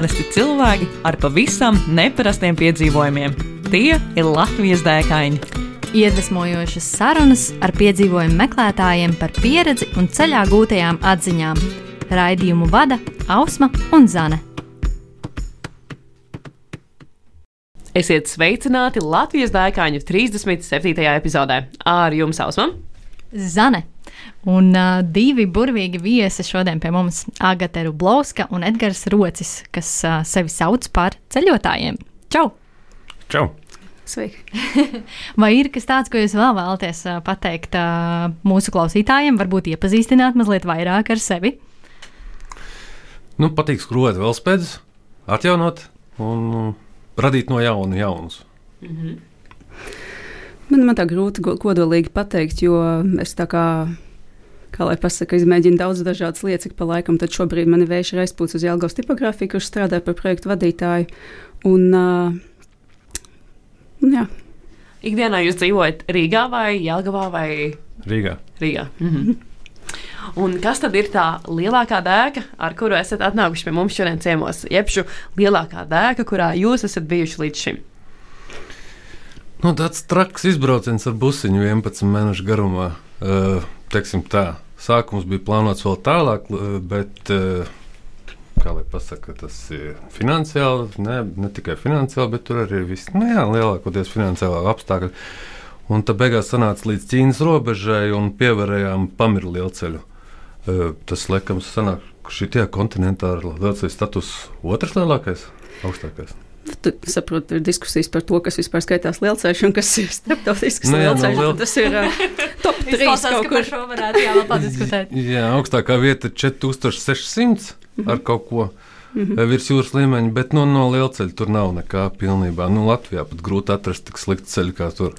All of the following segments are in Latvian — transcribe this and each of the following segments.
Parasti cilvēki ar pavisam neparastiem piedzīvojumiem. Tie ir Latvijas dēkaini. Iedvesmojošas sarunas ar piedzīvojumu meklētājiem par pieredzi un ceļā gūtajām atziņām. Raidījumu vada Ausma un Zane. Esiet sveicināti Latvijas dēkaņu 37. epizodē. Ar jums Ausma! Zane. Un uh, divi burvīgi viesi šodien pie mums - Agate Rublovska un Edgars Rocis, kas uh, sevi sauc par ceļotājiem. Čau! Čau! Sveiki! Vai ir kas tāds, ko jūs vēl vēlaties uh, pateikt uh, mūsu klausītājiem, varbūt iepazīstināt mazliet vairāk ar sevi? Nu, patīk skrūvēt velospēdus, atjaunot un radīt no jauna jaunus. Mm -hmm. Man, man tā grūti kodolīgi pateikt, jo es tā kā, kā lai pasaka, izmēģinu daudz dažādas lietas, ik pa laikam. Tad šobrīd man ir vējš aizpūts uz Jelgavas tipogrāfiju, kurš strādā par projektu vadītāju. Un, uh, un jā. Ikdienā jūs dzīvojat Rīgā vai Jelgavā vai Rīgā? Rīgā. Mhm. Un kas tad ir tā lielākā dēka, ar kuru esat atnākuši pie mums šodien ciemos? Jebšu lielākā dēka, kurā jūs esat bijuši līdz šim? Nu, tāds traks izbrauciens ar busiņu 11 mēnešu garumā. Uh, tā, sākums bija plānots vēl tālāk, bet, uh, kā lai pasakā, tas ir finansiāli, ne, ne tikai finansiāli, bet tur arī viss, nu jā, lielākoties finansiālā apstākļi. Un tad beigās sanāca līdz Ķīnas robežai un pievarējām Pamiru lielceļu. Uh, tas, laikam, sanāk, ka šī tie kontinentā ar lielceļu status otrs lielākais, augstākais. Tu saproti, tur ir diskusijas par to, kas vispār skaitās lielceļš un kas ir starptautisks nu, jā, lielceļš. No liel... Tas ir uh, top 3 kaut kur. Šo varētu jā, vēl padiskutēt. jā, augstākā vieta ir 4600 mm -hmm. ar kaut ko. Mm -hmm. Virs jūras līmeņa, bet nu, no lielceļa tur nav nekā pilnībā. Nu, Latvijā pat grūti atrast tik sliktu ceļu kā tur.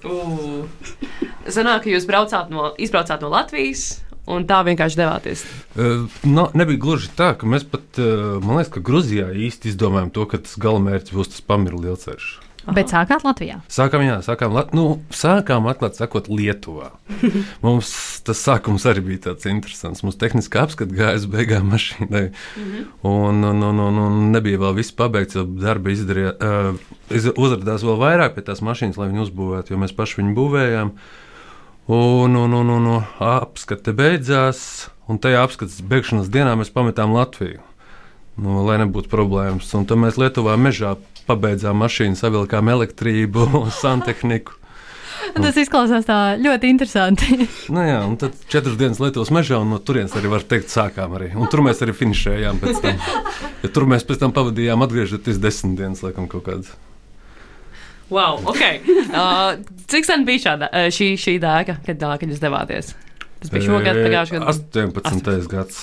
Zanāk, ka jūs braucāt no, izbraucāt no Latvijas, un tā vienkārši devāties? Uh, no, nebija gluži tā, ka mēs pat, uh, man liekas, ka Grūzijā īsti izdomājām to, ka tas galamērķis būs tas pamiru lielceļš. Aha. Bet sākāt Latvijā? Sākām, jā, sākām, nu, sākām atklāt, sakot, Lietuvā. Mums tas sākums arī bija tāds interesants. Mums tehniski apskats gājas beigām mašīnai. Mm -hmm. un, un, un, un, un nebija vēl viss pabeigts, jo darba izdarīja, uh, uzrādījās vēl vairāk pie tās mašīnas, lai viņu uzbūvētu, jo mēs paši viņu būvējām. Uh, Un, un, un, un, un apskate beidzās, un tajā apskates beigšanas dienā mēs pametām Latviju. Nu, lai nebūtu problēmas. Un tad mēs Lietuvā mežā pabeidzām mašīnu, savilkām elektrību, santehniku. Tas izklausās ļoti interesanti. nu, jā, un tad četras dienas Lietuvas mežā, un no turienes arī var teikt, sākām arī. Un tur mēs arī finišējām pēc tam. Ja tur mēs pēc tam pavadījām atgriežoties desmit dienas, laikam, kaut kādas. Wow, ok. Uh, cik sen bija šāda, uh, šī, šī dēka, kad, uh, kad jūs devāties? Tas bija šogad, pagājušajā gadā. 18. gads.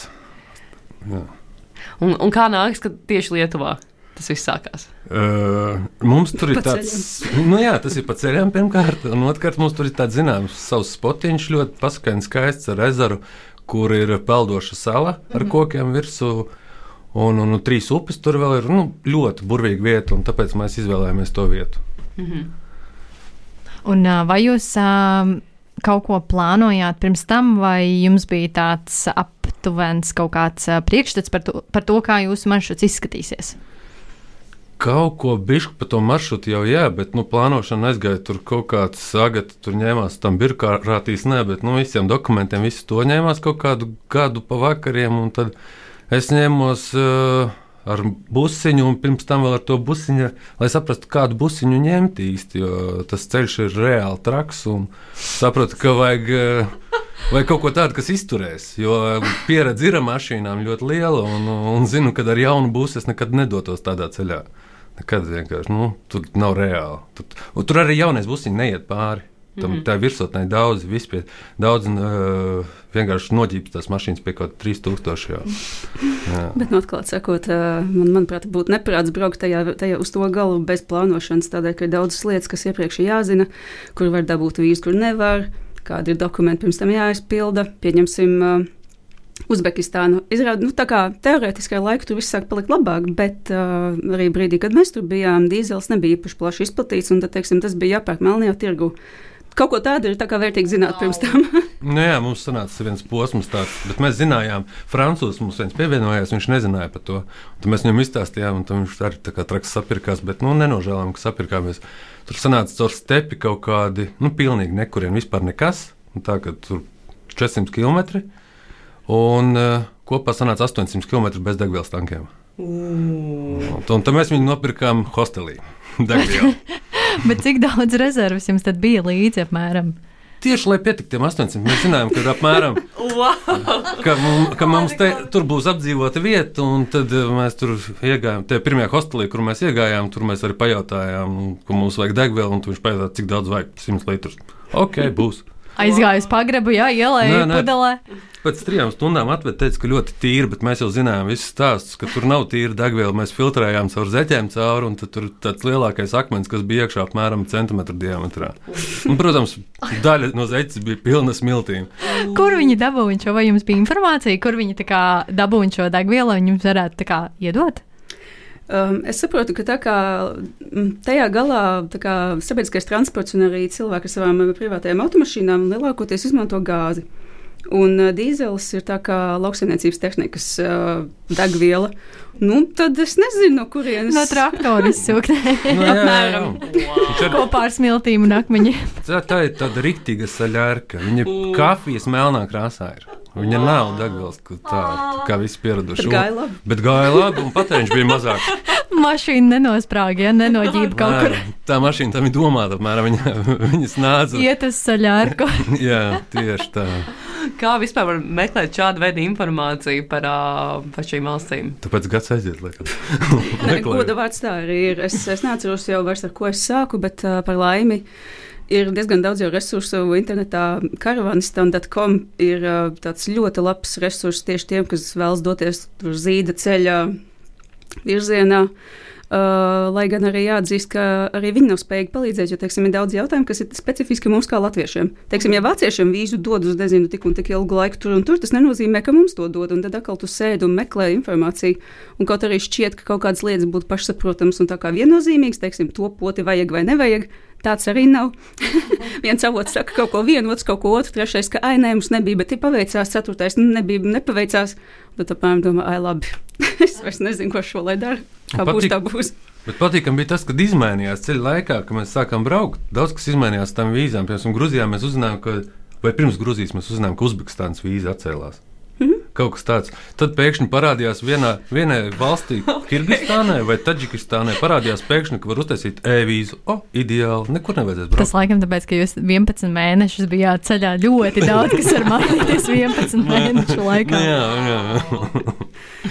Jā. Un, un kā nāks, ka tieši Lietuvā tas viss sākās? Uh, mums tur ir tāds, nu jā, tas ir pa ceļam pirmkārt, un otrkārt mums tur ir tāds zināms savs spotiņš, ļoti paskaņs skaists ar ezeru, kur ir peldoša sala ar mm -hmm. kokiem virsū. Un, un, un trīs upes tur vēl ir nu, ļoti burvīga vieta, un tāpēc mēs izvēlējāmies to vietu. -hmm. Un, vai jūs kaut ko plānojāt pirms tam, vai jums bija tāds aptuvens kaut kāds priekšstats par to, par to kā jūsu maršruts izskatīsies? Kaut ko bišku par to maršrutu jau, jā, bet nu, plānošana aizgāja tur kaut kāds sagats, tur ņēmās tam birokrātīs, nē, bet nu, visiem dokumentiem visu to ņēmās kaut kādu gadu pa vakariem, un tad es ņēmos. Uh, ar busiņu, un pirms tam vēl ar to busiņu, lai saprastu, kādu busiņu ņemt īsti. Jo tas ceļš ir reāli traks, un sapratu, ka vajag, eh, vajag kaut ko tādu, kas izturēs. Jo pieredze ir ar mašīnām ļoti liela, un, un zinu, ka ar jaunu busu es nekad nedotos tādā ceļā. Nekad vienkārši nu, tur nav reāli. Tur, tur arī jaunais busiņš neiet pāri. Tam, mm -hmm. Tā ir virsotnē daudz, vispār daudz uh, vienkārši noģības tās mašīnas pie kaut kā 3000. Jā. jā. Bet, nu, atklāti sakot, man, manuprāt, būtu neprāts braukt tajā, tajā uz to galu bez plānošanas, tādēļ, ka ir daudzas lietas, kas iepriekš ir jāzina, kur var dabūt vīzu, kur nevar, kādi ir dokumenti pirms tam jāizpilda. Pieņemsim, uh, Uzbekistānu. Izrādās, nu, teorētiski ar laiku tur viss sāk palikt labāk, bet uh, arī brīdī, kad mēs tur bijām, dīzels nebija īpaši plaši izplatīts, un tad, teiksim, tas bija jāpērk melnajā tirgu. Kaut ko tādu ir tā kā vērtīgi zināt pirms tam. nu, jā, mums sanāca viens posms tāds, bet mēs zinājām, Francūzs mums viens pievienojās, viņš nezināja par to. Tad mēs viņam izstāstījām, un viņš arī tā kā traks sapirkās, bet nu, nenožēlām, ka sapirkāmies. Tur sanāca caur stepi kaut kādi, nu, pilnīgi nekurien, vispār nekas. Tā kā tur 400 km. Un uh, kopā sanāca 800 km bez degvielas tankiem. Mm. Un tad mēs viņu nopirkām hostelī. Bet cik daudz rezerves jums tad bija līdzi apmēram? Tieši lai pietiktu tiem 800, mēs zinājām, ka apmēram wow. ka mums, ka mums te, tur būs apdzīvota vieta, un tad eh, mēs tur iegājām. Tajā pirmajā hostelī, kur mēs iegājām, tur mēs arī pajautājām, ka mums vajag degvielu, un viņš pajautāja, cik daudz vajag 100 litrus. Ok, būs. Aizgāju uz pagrebu, jā, ielēju pudelē. Pēc trijām stundām atveda, teica, ka ļoti tīra, bet mēs jau zinājām visus stāstus, ka tur nav tīra degviela. Mēs filtrējām caur zeķēm cauri, un tur tāds lielākais akmens, kas bija iekšā apmēram centimetru diametrā. Un, protams, daļa no zeķes bija pilna smiltīm. Kur viņi dabūja šo, vai jums bija informācija, kur viņi dabūja šo degvielu, lai viņus varētu kā, iedot? Um, es saprotu, ka tā kā mm, tajā galā kā, sabiedriskais transports un arī cilvēki ar savām privātajām automašīnām lielākoties izmanto gāzi. Un uh, dīzelis ir tā kā lauksaimniecības tehnikas uh, degviela. Nu, tad es nezinu, no kurienes. No traktora jā, jā. Wow. Kopā ar smiltīm un akmeņiem. tā, tā ir tāda riktīga saļārka. Viņa kafijas melnā krāsā ir. Viņa nav degvielas, tā, tā kā visi pieraduši. Bet gāja labi. Bet gāja labi, un patēriņš bija mazāks. mašīna nenosprāga, ja nenoģība kaut Nē, kur. Tā mašīna tam ir domāta, apmēram viņa, viņas nāca. Iet uz saļārku. Jā, tieši tā. Kā vispār var meklēt šādu veidu informāciju par, uh, par šīm valstīm? Tāpēc gads aiziet, laikam. Goda vārds tā arī ir. Es, es neatceros jau vairs, ar ko es sāku, bet uh, par laimi. Uh, ir diezgan daudz jau resursu internetā. Karavanistan.com ir tāds ļoti labs resurs tieši tiem, kas vēlas doties uz zīda ceļa virzienā. Uh, lai gan arī jāatzīst, ka arī viņi nav spējīgi palīdzēt, jo teiksim, ir daudz jautājumu, kas ir specifiski mums kā latviešiem. Teiksim, ja vāciešiem vīzu dod uz nezinu, tik un tik ilgu laiku tur un tur, tas nenozīmē, ka mums to dod. Tad atkal tu sēdi un meklē informāciju. Un kaut arī šķiet, ka kaut kādas lietas būtu pašsaprotamas un tā kā viennozīmīgas, teiksim, to poti vajag vai nevajag. Tāds arī nav. Viens avots saka kaut ko vienu, otrs kaut ko otru, trešais, ka ai, nē, mums nebija, bet ir paveicās, ceturtais nebija, nepaveicās. Tad apmēram domā, ai, labi. es vairs nezinu, ko šo lai dara. Kā Patīk, būs, tā būs. Bet patīkami bija tas, kad izmainījās ceļa laikā, kad mēs sākām braukt. Daudz kas izmainījās tam vīzām. Piemēram, Grūzijā mēs uzzinājām, ka, vai pirms Grūzijas mēs uzzinājām, ka Uzbekistānas vīza atcēlās. Kaut kas tāds. Tad pēkšņi parādījās vienā, vienai valstī, Kirgistānai vai Taģikistānai. Parādījās pēkšņi, ka var uztaisīt e-vīzu. O, ideāli. Nekur nevajadzēs braukt. Tas laikam tāpēc, ka jūs 11 mēnešus bijāt ceļā ļoti daudz, kas var mainīties 11 mēnešu laikā. jā, jā.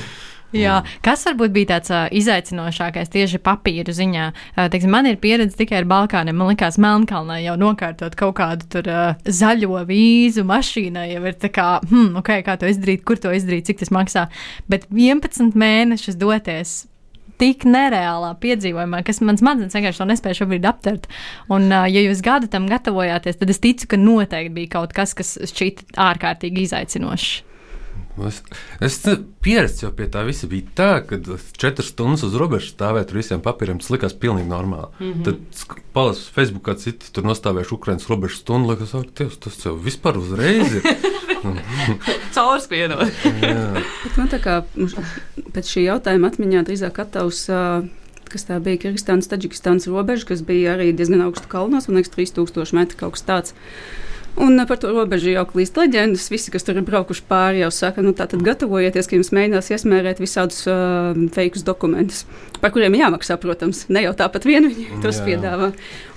Jā. Kas varbūt bija tāds uh, izaicinošākais tieši papīra ziņā? Uh, teiksim, man ir pieredze tikai ar Balkāniem. Man liekas, Melnkalnā jau nokārtot kaut kādu tur uh, zaļo vīzu mašīnai jau ir tā kā, hmm, ok, kā to izdarīt, kur to izdarīt, cik tas maksā. Bet 11 mēnešus doties tik nereālā piedzīvojumā, kas man smadzenes vienkārši to nespēja šobrīd aptvert. Un, ja jūs gadu tam gatavojāties, tad es ticu, ka noteikti bija kaut kas, kas šķita ārkārtīgi izaicinošs. Es, es pierastu jau pie tā visa. Bija tā, ka četras stundas uz robežas stāvēt ar visiem papīriem. Tas likās pilnīgi normāli. Mm -hmm. Tad palasīju Facebook, kā citi tur nostāvējuši Ukraiņas robežas stundu. Liekas, ak, Dievs, tas jau vispār uzreiz ir. Caurspiedot. man tā kā pēc šī jautājuma atmiņā drīzāk attavs. Kas tā bija Kirgistānas, Taģikistānas robeža, kas bija arī diezgan augstu kalnos, man liekas, 3000 metru kaut kas tāds. Un par to robežu jau klīst leģendas. Visi, kas tur ir braukuši pāri, jau saka, nu tā tad gatavojieties, ka jums mēģinās iesmērēt visādus uh, fake dokumentus, par kuriem jāmaksā, protams. Ne jau tāpat vien viņi tos piedāvā.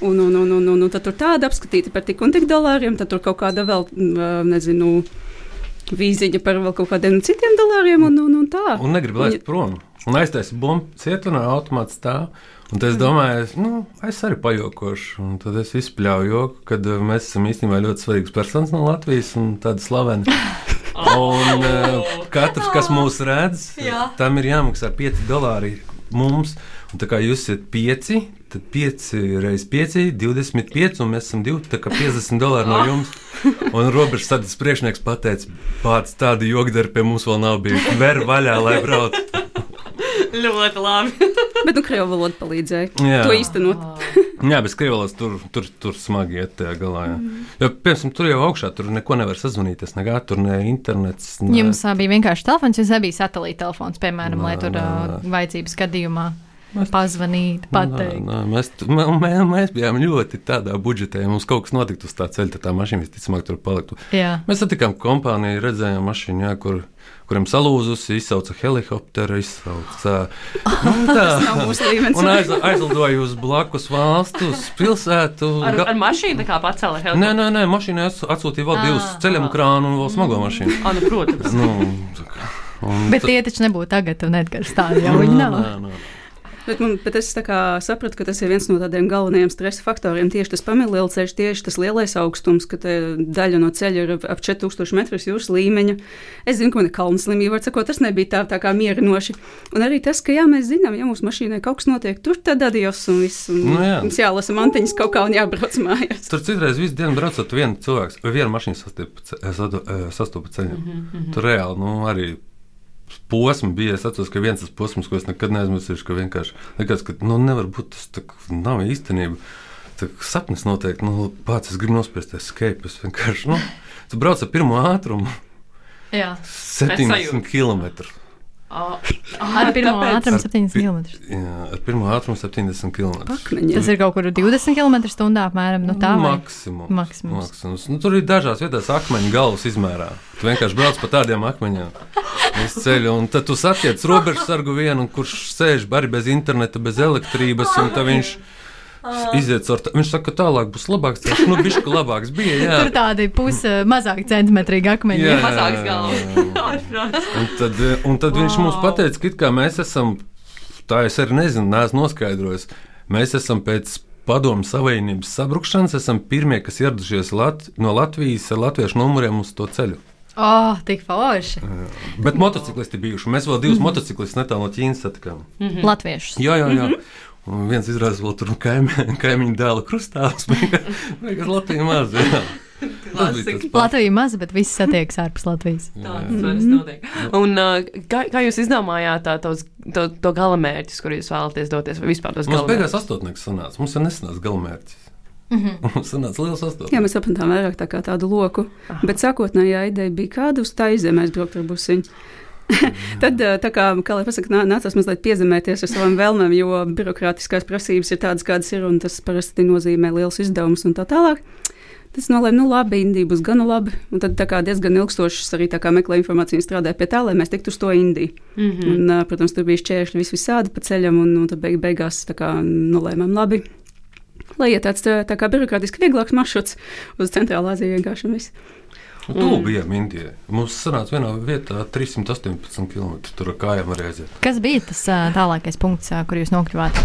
Un, un, un, un, un, un tad tur tāda apskatīta par tik un tik dolāriem, tad tur kaut kāda vēl, uh, nezinu, vīziņa par vēl kaut kādiem citiem dolāriem un, un, un tā. Un negrib laist prom. Un aiztaisīt bumbu cietumā, automāts stāv. Un es domāju, es, nu, es arī pajokošu. Un tad es izpļauju joku, ka uh, mēs esam īstenībā ļoti svarīgs personis no Latvijas un tāda slavena. Un uh, katrs, kas mūs redz, Jā. tam ir jāmaksā 5 dolāri mums. Un tā kā jūs esat 5, tad 5 reizes 5, 25, un mēs esam 2, tā kā 50 dolāri no jums. Un robežas sadas priekšnieks pateica, pārts tādu jogdaru pie mums vēl nav bijis. Ver vaļā, lai brauc. Ļoti labi. Bet nu, krievu valoda palīdzēja Jā. to īstenot. Jā, bet skrievalās tur, tur, tur smagi iet tajā galā. Jā. Mm. Jo, piemēram, tur jau augšā tur neko nevar sazvanīties, nekā tur ne internets. Ne... Jums bija vienkārši telefons, jums nebija satelīta telefons, piemēram, Nē, lai tur nē, ā, nē. vajadzības gadījumā Mēs- pazvanīt, pateikt. Nā, nā, mēs, mē, mē, mēs bijām ļoti tādā budžetā. Ja mums kaut kas notiktu uz tā ceļa, tad tā mašīna visticamāk tur paliktu. Jā. Mēs satikām kompāniju, redzējām mašīnu, jā, kur, kuriem salūzusi, izsauca helikopteru, izsauca nu, tā. Nav mūsu līmenis. Un aiz, aizlidoja uz blakus valstu, uz pilsētu. Ar, Ga- ar mašīnu tā kā pacēla Nē, nē, nē, mašīnā ats- atsūtīja vēl divus ceļam krānu un vēl smago mašīnu. Ah, nu, protams. Nu, un Bet tie taču nebūtu tagad, un Edgars tādi jau viņi nav. Nē, nē. Bet, man, bet es sapratu, ka tas ir viens no tādiem galvenajiem stresa faktoriem. Tieši tas pamilceļš, tieši tas lielais augstums, ka daļa no ceļa ir ap- ap 4000 metrus jūras līmeņa. Es zinu, ka man ir kalnu slimība, var sakot, tas nebija tā, tā kā mierinoši. Un arī tas, ka jā, mēs zinām, ja mūsu mašīnai kaut kas notiek, tur tad adios un viss. Un Nu jā. mums jālasa mantiņas kaut kā un jābrauc mājās. Tur citreiz visu dienu braucot, viens cilvēks vai viena mašīna sastopa ce- eh, sado- eh, sastopa ceļā. Mm -hmm. Tur reāli nu, arī posms bija. Es atceros, ka viens tas posms, ko es nekad neaizmirsīšu, ka vienkārši likās, ka nu, nevar būt tas tā, nav īstenība. Tā sapnis noteikti, nu, pats es gribu nospiesties escape. Es vienkārši, nu, tu brauc ar pirmo ātrumu Jā. 70 sajūtu. km. Ar pirmo ātrumu 7 pi- km. Jā, ar pirmo ātrumu 70 km. Akmeņi. Tas ir kaut kur 20 km/h apmēram. Nu, tā vai? maksimums. Maksimums. maksimums. Nu, tur ir dažās vietās akmeņu galvas izmērā. Tu vienkārši brauc pa tādiem akmeņiem. Visu ceļu, un tad tu satiec robežu sargu vienu, kurš sēž arī bez interneta, bez elektrības, un tad viņš iziet caur. tā- Viņš saka, ka tālāk būs labāks. ceļš. Nu, bišķi labāks bija, jā. Tur tādi pus eh, mazāk centimetrīgi akmeņi. Jā. Mazāks galvas. Un tad, un tad wow. viņš mums pateica, ka kā mēs esam, tā es arī nezinu, neesmu noskaidrojis, mēs esam pēc padomu savienības sabrukšanas, esam pirmie, kas ieradušies Lat no Latvijas ar latviešu numuriem uz to ceļu. Oh, tik forši. Bet motociklisti bijuši. Mēs vēl divus mm -hmm. motociklistus netālu no Ķīnas satikām. Mhm. Latviešus. Jā, jā, jā. Mm -hmm. Un viens izrādās vēl tur kaimiņu, kaimiņu dēlu krustāvs. Vienkārši Latvija maz. Jā. Tas tas. Latvija maza, bet viss satiekas ārpus Latvijas. Tā tas vairs notiek. Un, kā, kā jūs izdomājāt tā, tos, to, to galamērķus, kur jūs vēlaties doties? Vai vispār tos Mums beigās astotnieks sanāca. Mums jau nesanāca galamērķis. Mm -hmm. Mums sanāca liels astotnieks. Jā, mēs sapratām vairāk tā kā tādu loku. Aha. Bet sākotnējā ideja bija kāda uz tā izemēs braukt ar busiņu. Tad, eh, tā kā, kā lai pasaka, nā- nācās mazliet piezemēties ar savām vēlmēm, jo birokrātiskās prasības ir tādas, kādas ir, un tas parasti nozīmē liels izdevums un tā tālāk. Tas nolēma, nu labi, Indija būs gana labi, un tad diezgan ilgstošs arī tā kā meklē informāciju un strādāja pie tā, lai mēs tiktu uz to Indiju. Mm -hmm. un, eh, protams, tur bija šķēršļi vis visādi pa ceļam, un, un tad beig, beigās tā kā nolēmām labi. Lai iet tāds tā, kā birokrātiski vieglāks maršruts uz Centrālā Aziju vienkārši un viss. Un tu bijām Indijā. Mums sanāca vienā vietā 318 km. Tur ar kājām var aiziet. Kas bija tas tālākais punkts, kur jūs nokļuvāt?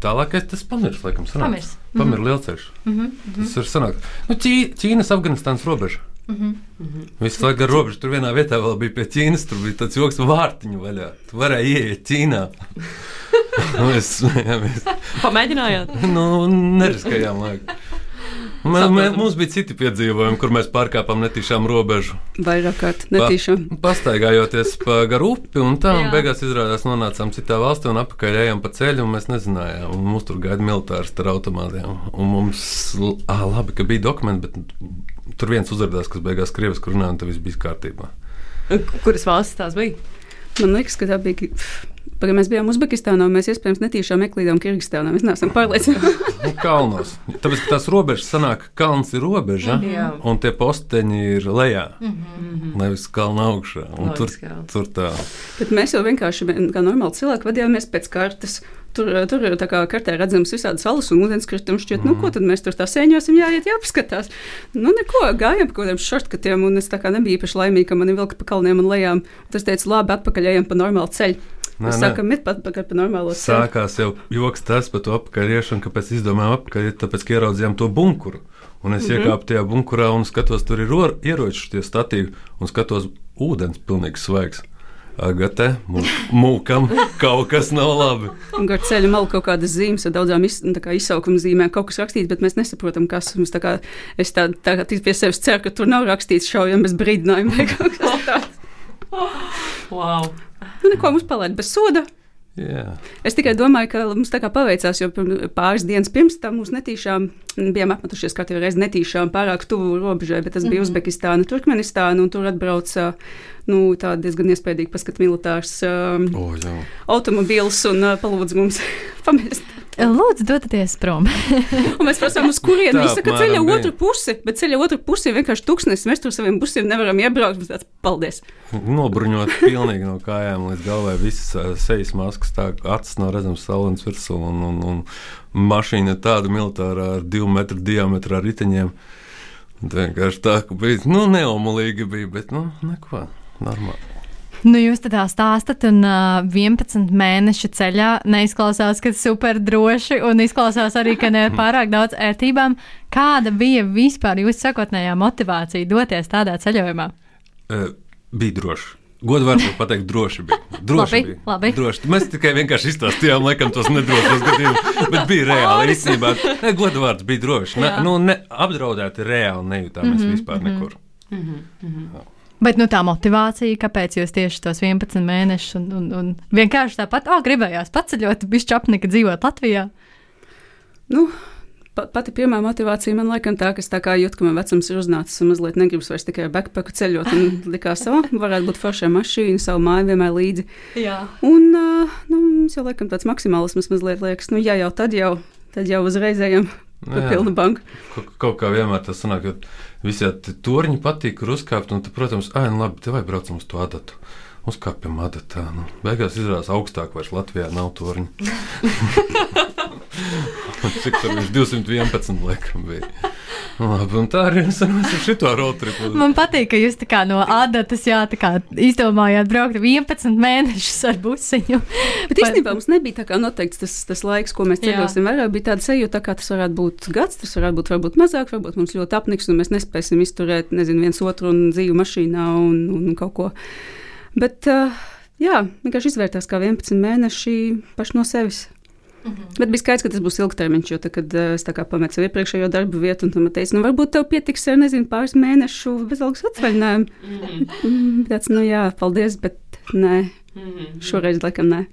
Tālākais tas pamirs, laikam, sanāca. Pamirs. Pamirs lielceļš. Mm -hmm. Tas ir sanāk. Nu, Ķī, Ķīnas, Afganistānas robeža. Mm -hmm. Visu laiku ar robežu tur vienā vietā vēl bija pie Ķīnas. Tur bija tāds joks vārtiņu vaļā. Tu varēji ieiet Ķīnā. Mēs smējāmies. Pamēģinājāt? Nu, neriskējām laiku. Mē, mē, mums bija citi piedzīvojumi, kur mēs pārkāpām netīšām robežu. Vairāk kārt netīšām. Pa, pastaigājoties pa garu upi, un tā un beigās izrādās nonācām citā valstī un apakaļ ejam pa ceļu, un mēs nezinājām. Un mums tur gaida militārs ar automātiem. Un mums, ā, labi, ka bija dokumenti, bet tur viens uzrādījās, kas beigās krieviski runāja, un tas viss bija kārtībā. Kuras valstis tās bija? Man liekas, ka tā bija. ki- Pagaidām mēs bijām Uzbekistānā, un mēs iespējams netīšām meklējām Kirgistānā. Mēs neesam pārliecināti. Nu, kalnos. Tāpēc, tās robežas sanāk, ka kalns ir robeža, Jā. un tie posteņi ir lejā, nevis kalna augšā. Un Tur, tur tā. Bet mēs jau vienkārši, vien- kā normāli cilvēki, vadījāmies pēc kartes. Tur, tur ir tā kā kartē redzams visādi salas un ūdenskritumi. Šķiet, nu, ko tad mēs tur tā sēņosim, jāiet, jāpaskatās. Nu, neko, gājām pa kaut kādiem šortkatiem, un es tā kā nebiju īpaši laimīga, ka mani vilka pa kalniem un lejām. Tas teica, labi, atpakaļ ejam pa normālu ceļu. Nē, sākam iet pa, pa, pa normālo ceļu. Sākās jau joks tas par to apakšiešanu, kāpēc izdomājām apakaļ, tāpēc, ka ieraudzījām to bunkuru. Un es mm -hmm. iekāpu tajā bunkurā un skatos, tur ir ro- ieroči, tie statīvi, un skatos, ūdens pilnīgi svaigs. Agate, mūkam, kaut kas nav labi. Un gar ceļa malu kaut kādas zīmes ar daudzām iz, nu, tā kā izsaukuma zīmēm, kaut kas rakstīts, bet mēs nesaprotam, kas mums tā kā. Es tā, tā kā pie sevis ceru, ka tur nav rakstīts šaujam bez brīdinājuma vai kaut kas tāds. Wow! Nu, neko mums palaid bez soda. Jā. Es tikai domāju, ka mums tā kā paveicās, jo pāris dienas pirms tam mums netīšām bijām apmetušies katru reizi netīšām pārāk tuvu robežai, bet tas bija Uzbekistāna, Turkmenistāna, un tur atbrauca nu, tā diezgan iespējīgi paskat militārs um, O, jā. automobīls un uh, palūdz mums pamest. Lūdzu, dodieties prom. Mēs prasām, uz kurieni viņš saka, ceļa otru pusi, bet ceļa otru pusi ir vienkārši tuksnes. Mēs tur saviem busiem nevaram iebraukt. Tāds paldies. Nobruņot pilnīgi no kājām līdz galvai, visas ā, sejas maskas, tā kā acis nav redzams saules virsū, un, un, un mašīna ir tāda militārā ar divu metru diametrā riteņiem. Un tā Vienkārši tā, ka bija, nu, neomulīgi bija, bet, nu, neko, normāli. Nu, jūs tā stāstat, un uh, 11 mēnešu ceļā neizklausās, ka super droši, un izklausās arī, ka ne ar pārāk daudz ērtībām. Kāda bija vispār jūsu sakotnējā motivācija doties tādā ceļojumā? Uh, bija droši. Godvārds pateikt, droši bija. Droši Labi, bija. labi. Droši. Mēs tikai vienkārši izstāstījām, laikam, tos nedrošos gadījumus, bet bija reāli īstenībā. Ne, godvārds bija droši. Ne, nu, ne, apdraudēti reāli nejūtāmies mm -hmm, vispār nekur. Bet nu, tā motivācija, kāpēc jūs tieši tos 11 mēnešus un, un, un vienkārši tāpat, oh, gribējās paceļot, bišķi apnika dzīvot Latvijā. Nu, pati pirmā motivācija man laikam tā, ka es tā kā jūtu, ka man vecums ir uznācis un mazliet negribas vairs tikai backpacku ceļot. Un likās, ka varētu būt forša mašīna, savu māju vienmēr līdzi. Jā. Un nu, mums jau laikam tāds maksimālisms mazliet liekas, nu jā, jau tad jau, tad jau uzreiz ejam pa Jā. pilnu banku. Kaut, kaut kā vienmēr tas sanāk, ka visi tie torņi patīk, kur uzkāpt. Un, tad, protams, ah, nu labi, te vai braucam uz to adatu. Uzkāpjam adatā. Nu, beigās izrādās augstāk, vairs Latvijā nav torņi. Cik tur viņš 211 laikam bija. Nu, Labi, un tā arī mēs ar šito rotripu. Man patīk, ka jūs tā kā no adatas, jā, tā kā izdomājāt braukt 11 mēnešus ar busiņu. Bet īstenībā mums nebija tā kā noteikts tas, tas laiks, ko mēs ceļosim. Vairāk bija tāda sajūta, tā kā tas varētu būt gads, tas varētu būt varbūt mazāk, varbūt mums ļoti apniks, un mēs nespēsim izturēt nezinu, viens otru un dzīvu mašīnā un, un, un kaut ko. Bet uh, jā, vienkārši izvērtās kā 11 mēneši paši no sevis. Mm -hmm. Bet bija skaidrs, ka tas būs ilgtermiņš, jo tad, kad uh, es pametu savu iepriekšējo darbu vietu, un tam teicu, nu varbūt tev pietiks ar, nezinu, pāris mēnešu bezalgas atvaļinājumu. Mm, tāds, nu jā, paldies, bet nē, šoreiz laikam nē.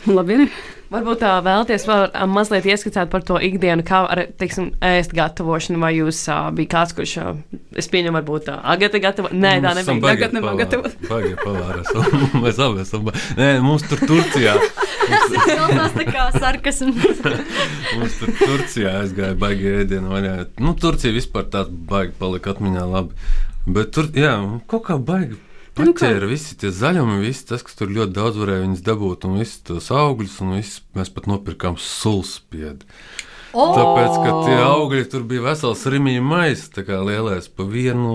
Labi, ne? Varbūt tā vēlaties vēl mazliet ieskicēt par to ikdienu, kā ar, teiksim, ēst gatavošanu, vai jūs ā, bija kāds, kurš, ā, es pieņemu, varbūt tā, agata gatavo. Nē, tā nebija. Tagad nemā gatavot. Pavāri esam. Mēs abi esam. Nē, mums tur Turcijā. Tas tā kā sarkasms. Mums tur Turcijā aizgāja baigi ēdienu vaļā. Nu, Turcija vispār tāds baigi palika atmiņā labi. Bet tur, jā, kaut kā baigi. Nu, kā? Paķēra visi tie zaļumi, visi tas, kas tur ļoti daudz varēja viņas dabūt, un visus tos augļus, un visus mēs pat nopirkām sulspiedi. Oh! Tāpēc, ka tie augļi tur bija vesels rīmīņa maisa, tā kā lielais pa vienu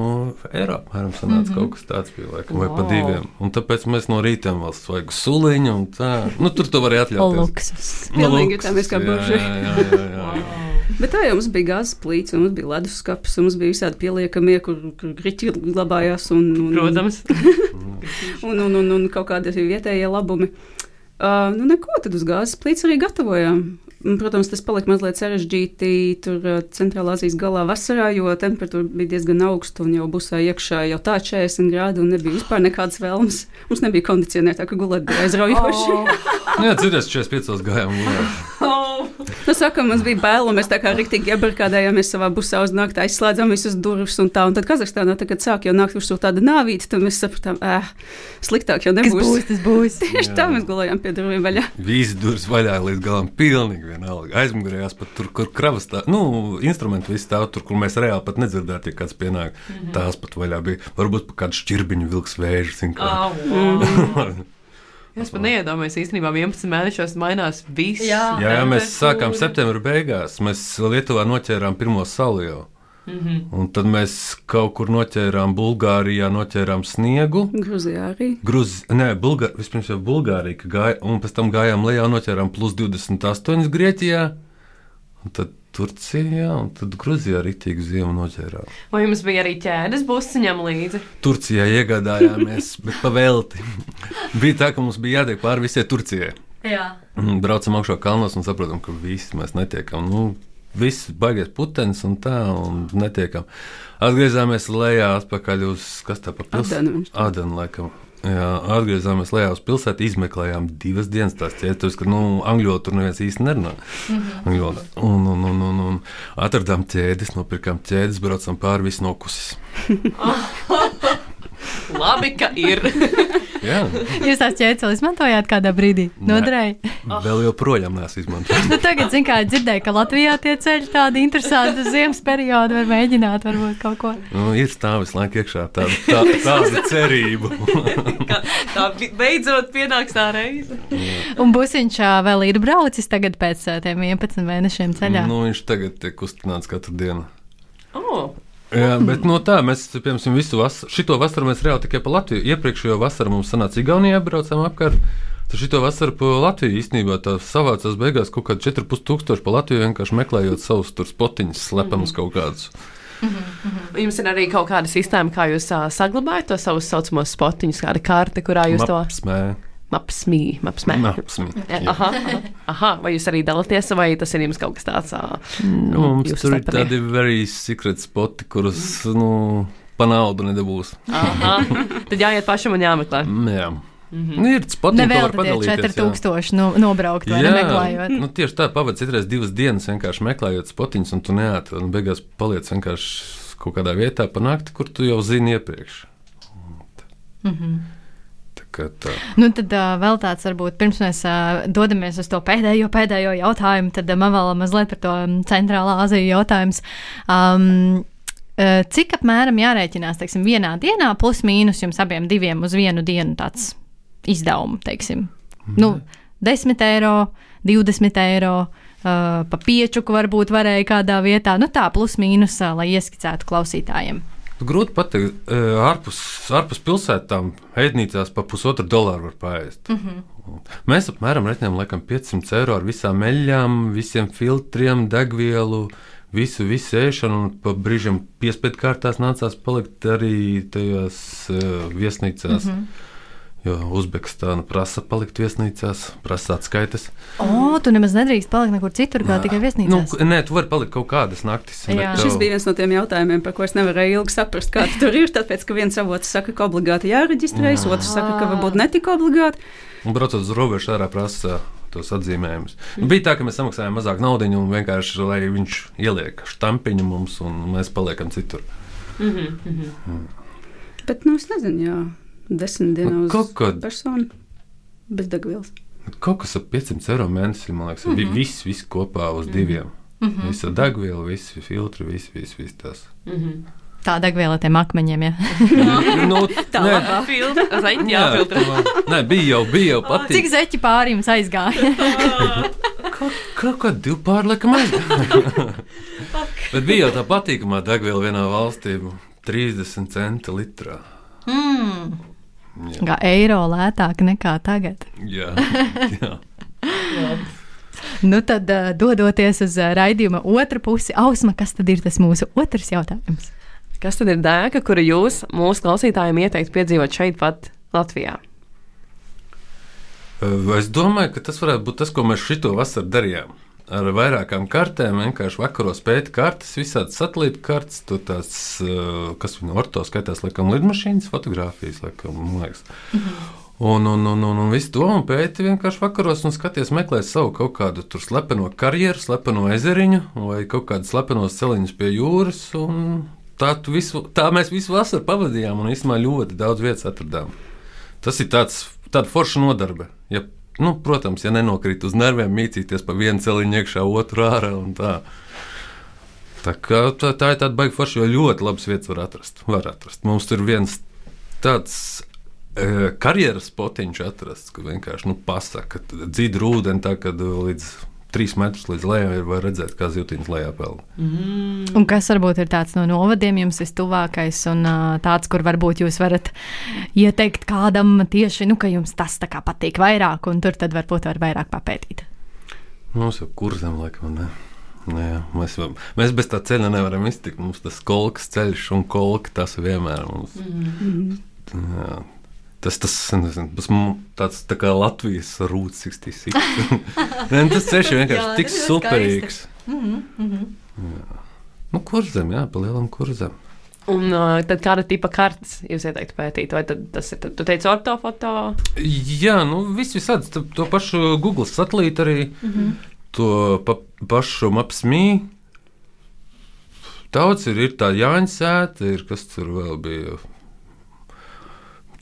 eiro. Apmēram sanāca mm -hmm. kaut kas tāds bija, laikam, vai pa Wow. diviem. Un tāpēc mēs no rīta vēl svaigu suliņu un tā. Nu, tur tu vari atļauties. Luksus. Nu, Pilnīgi luksus, jutāmies kā jā, Bet tā jau mums bija gāzes plīts, un mums bija leduskapis, un mums bija visādi pieliekamie, kur, kur griķi glabājās. Un, un, Protams. Un, un, un, un kaut kādi arī vietējie labumi. Uh, nu, neko, tad uz gāzes plīts arī gatavojām. Un, Protams, tas palika mazliet sarežģīti tur uh, Centrālā Azijas galā vasarā, jo temperatūra bija diezgan augsta un jau busā iekšā jau tā 40 grādi un nebija vispār nekādas vēlmes. Mums nebija kondicionēta, tā ka gulēt bija aizraujoši. Oh. Nu, Jā, dzirdēs, 45 gājām. gulēt. Nu, saka, mums bija bail, un mēs tā kā rīktīgi iebarkādējāmies savā busā uz nakti, aizslēdzām visas durvis un tā. Un tad Kazahstānā, tad, kad sāk jau nākt virsū tāda nāvīta, tad mēs sapratām, ēh, sliktāk jau Kas nebūs. būs, tas būs. Tieši tā mēs gulējām pie durvīm vaļā. Visi durvis vaļā līdz galam, pilnīgi vienalga. Aizmugurējās pat tur, kur kravas tā, nu, instrumenti visi stāv tur, kur mēs reāli pat nedzirdētu, ja kāds pienāk. Mm -hmm. Tās pat vaļā bija. Varbūt pat kādu šķirbiņu vilks vēžu. zin kā. Au, wow. Es pat neiedomājos, īstenībā 11 mēnešos mainās viss. Jā. Jā, jā, mēs sākām septembrī beigās. Mēs Lietuvā noķērām pirmo salu jau. Mm -hmm. Un tad mēs kaut kur noķērām Bulgārijā, noķērām sniegu. Gruzijā arī. Grūzija, nē, Bulgā, vispirms jau Bulgārija, gāja, un pēc tam gājām lejā, noķērām plus 28 Grieķijā, un tad Turcijā, un tad Grūzijā rītīgi ziemu noķērām. Vai jums bija arī ķēdes busiņam līdzi? Turcijā iegādājāmies, bet pavēlti. bija tā, ka mums bija jātiek pāri visai Turcijai. Jā. Un Braucam augšā kalnos un saprotam, ka visi mēs netiekam. Nu, Viss baigies putekļs un tā, un netiekam. Atgriezāmies lejā, atpakaļ uz kas tā pa pilsētu. Adenu. Adenu, laikam. Jā, atgriezāmies lejā uz pilsētu, izmeklējām divas dienas tās ķēdes, ka nu, angļu tur neviens īsti nerunā. Mm -hmm. un, un, un, un, un atradām ķēdes, nopirkām ķēdes, braucām pāri visu nokusis. Labi, ka ir. Jā, Jūs tās vēl izmantojāt kādā brīdī? Noderēja. vēl joprojām neesmu izmantojis. Nu, tagad, zin kā, dzirdēju, ka Latvijā tie ceļi tādi interesanti uz ziemas periodu var mēģināt varbūt kaut ko. Nu, ir stāvis laika iekšā tāda, tā, tāda cerība. Ka Tā beidzot pienāks tā reize. Un Busiņš vēl ir braucis tagad pēc tiem 11 mēnešiem ceļā. nu, viņš tagad tiek kustināts katru dienu. Oh. Jā, bet no tā mēs, piemēram, visu vasaru, šito vasaru mēs reāli tikai pa Latviju. Iepriekšējo vasaru mums sanāca Igaunijā, braucām apkārt. Tad šito vasaru pa Latviju īstenībā tā savācās beigās kaut kādi 4,5 tūkstoši pa Latviju vienkārši meklējot savus tur spotiņus, slepenus kaut kādus. Jums ir arī kaut kāda sistēma, kā jūs uh, saglabājat to savus saucamos spotiņus, kāda karte, kurā jūs to Smē, apsmī, apsmē. apsmī. Aha, aha, aha, vai jūs arī dalāties, vai tas ir jums kaut kas tāds? Nu, mums tur ir tādi very secret spoti, kurus, nu, pa naudu nedabūs. Aha. Tad jāiet pašam un jāmeklē. Mm, Jā. Nu, ir ko Nevēl jā. 4000 nu, nobraukt vai nemeklējot. nu, tieši tā, pavadīt citreiz divas dienas vienkārši meklējot spotiņus, un tu neatrod. Un beigās paliec vienkārši kaut kādā vietā panākt, kur tu jau zini iepriekš. Tā kā tā. Nu, tad uh, vēl tāds, varbūt pirms mēs uh, dodamies uz to pēdējo, pēdējo jautājumu, tad uh, man vēl mazliet par to centrālā Aziju jautājums. Um, cik apmēram jārēķinās, teiksim, vienā dienā, plus mīnus jums abiem diviem uz vienu dienu tāds izdevums, teiksim, nu, 10 eiro, 20 eiro. Uh, pa piečuku varbūt varēja kādā vietā, nu tā, plus mīnus, uh, lai ieskicētu klausītājiem. Grūti pateikt, e, ārpus, ārpus pilsētām ēdnīcās pa pusotru dolāru var pāriest. Mm -hmm. Mēs apmēram laikam 500 eiro ar visām eļļām, visiem filtriem, degvielu, visu, visu ēšanu. Un pa brīžiem piespiedu kārtās nācās palikt arī tajās uh, viesnīcās. Mm -hmm. Jo Uzbekistāna prasa palikt viesnīcās, prasa atskaites. O, tu nemaz nedrīkst palikt nekur citur, kā tikai viesnīcā. Nu, nē, tu vari palikt kaut kādas naktis. Jā. bet Šis tev- bija viens no tiem jautājumiem, par ko es nevarēju ilgi saprast, kā tur ir. Tāpēc, ka viens avots saka, ka obligāti jāreģistrējas, otrs saka, ka varbūt netika obligāti. Un braucot uz robežu, ārā prasa tos atzīmējumus. Nu, bija tā, ka mēs samaksājām mazāk naudas, un vienkārši lai viņš ieliek štampiņu mums, un mēs paliekam citur. Bet, nu, es nezinu, jā, desmit dienas Nu, uz kad- personu bez degvielas. Kaut kas ap 500 eiro mēnesī, man liekas, mm -hmm. viss, viss kopā uz diviem. Mm -hmm. Visa degviela, visi filtri, visi, visi, visi tas. Tā degviela tiem akmeņiem, jā. nu, Tā ir jā, filtra. nē, bija jau, bija jau Cik patīk. zeķi pāri jums aizgāja? Kaut kā divi pārliekam aizgāja. Bet bija jau tā patīkamā degviela vienā valstī - 30 centi litrā. mm. Kā eiro lētāk nekā tagad. Jā, jā. Nu tad, uh, dodoties uz uh, raidījuma otru pusi, Ausma, kas tad ir tas mūsu otrs jautājums? Kas tad ir dēka, kuru jūs mūsu klausītājiem ieteiktu piedzīvot šeit, pat Latvijā? Es domāju, ka tas varētu būt tas, ko mēs šito vasaru darījām. Ar vairākām kartēm, vienkārši vakaros pēta kartes, visādi satelīta kartes, tur tās, eh, kas viņa orto skaitās, laikam, lidmašīnas fotografijas, laikam, man liekas. Un, un, un, un, un visu to pēti vienkārši vakaros un skaties, meklē savu kaut kādu tur slepeno karjeru, slepeno ezeriņu vai kaut kādu slepenos celiņus pie jūras. Tā, visu, tā mēs visu vasaru pavadījām un īstenībā ļoti daudz vietas atradām. Tas ir tāds, tāda forša nodarbe. Ja, nu, protams, ja nenokrīt uz nerviem, mīcīties pa vienu celiņu iekšā, otru ārā un tā. Tā, kā, tā, tā ir tāda baigta forša, jo ļoti labas vietas var atrast. Var atrast. Mums tur viens tāds e, karjeras potiņš atrasts, ka vienkārši nu, pasaka, ka dzīvo ūdeni tā, ka līdz trīs metrus līdz lejai var redzēt, kā zivtiņas lejā peld. Un kas varbūt ir tāds no novadiem jums vistuvākais un tāds, kur varbūt jūs varat ieteikt kādam tieši, nu, ka jums tas tā kā patīk vairāk, un tur tad varbūt var vairāk papētīt. Mums jau kurzem, laikam, ne. Nē, mēs, mēs bez tā ceļa nevaram iztikt. Mums tas kolks ceļš un kolka tas vienmēr mums. Mm. Jā. Tas, tas, tas mu- tāds tā kā Latvijas rūts 66. Nē, nu, tas ceļš ir vienkārši Jā, tik tas ir superīgs. Mm -hmm. Jā. Nu, kurzem, jā, pa lielam kurzem. Un uh, tad kāda tipa kartes jūs ieteiktu pētīt? Vai tad tas ir, tu teici, ortofoto? Jā, nu viss visādi. To, to pašu Google satelītu arī, mm -hmm. to pa, pašu Mapsmī. Daudz ir, ir tā Jāņa sēta, ir kas tur vēl bija.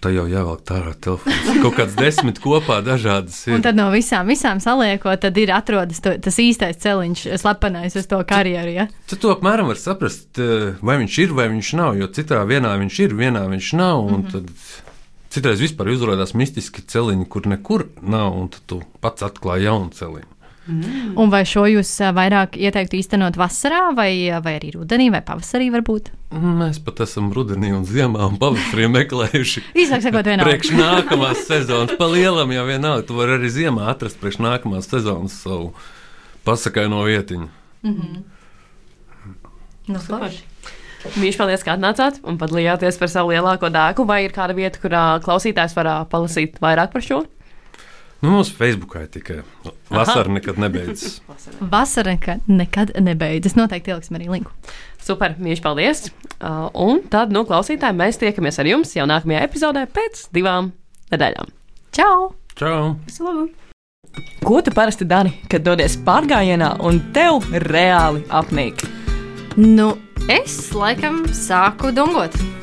Tā jau jāvelk ārā telefons. Kaut kāds desmit kopā dažādas ir. Un tad no visām, visām saliekot, tad ir atrodas to, tas īstais celiņš, slepenais uz to karjeru. Ja? Tad to apmēram var saprast, eh, vai viņš ir vai viņš nav. Jo citā vienā viņš ir, vienā viņš nav. Mm -hmm. Tad citreiz vispār izrādās mistiski celiņi, kur nekur nav, un tu pats atklāji jaunu celiņu. Mm. Un vai šo jūs vairāk ieteiktu īstenot vasarā, vai, vai arī rudenī, vai pavasarī varbūt? Mēs pat esam rudenī un ziemā un pavasarī meklējuši. Īsāk sakot, vienalga. Priekš nākamās sezonas, pa lielam jau vienalga. Tu vari arī ziemā atrast priekš nākamās sezonas savu pasakaino vietiņu. Nu, Super. Mīļš, paldies, ka atnācāt un padalījāties par savu lielāko dēku. Vai ir kāda vieta, kurā klausītājs var palasīt vairāk par šo? Nu, mums Facebookā ir tikai vasara nekad nebeidzas. Vasara nekad, nekad nebeidzas. Noteikti ieliksim arī linku. Super, mīļš, paldies! Uh, un tad, nu, klausītāji, mēs tiekamies ar jums jau nākamajā epizodē pēc divām nedēļām. Čau! Čau! Visu labu! Ko tu parasti dari, kad dodies pārgājienā un tev reāli apnīk? Nu, es laikam sāku dungot.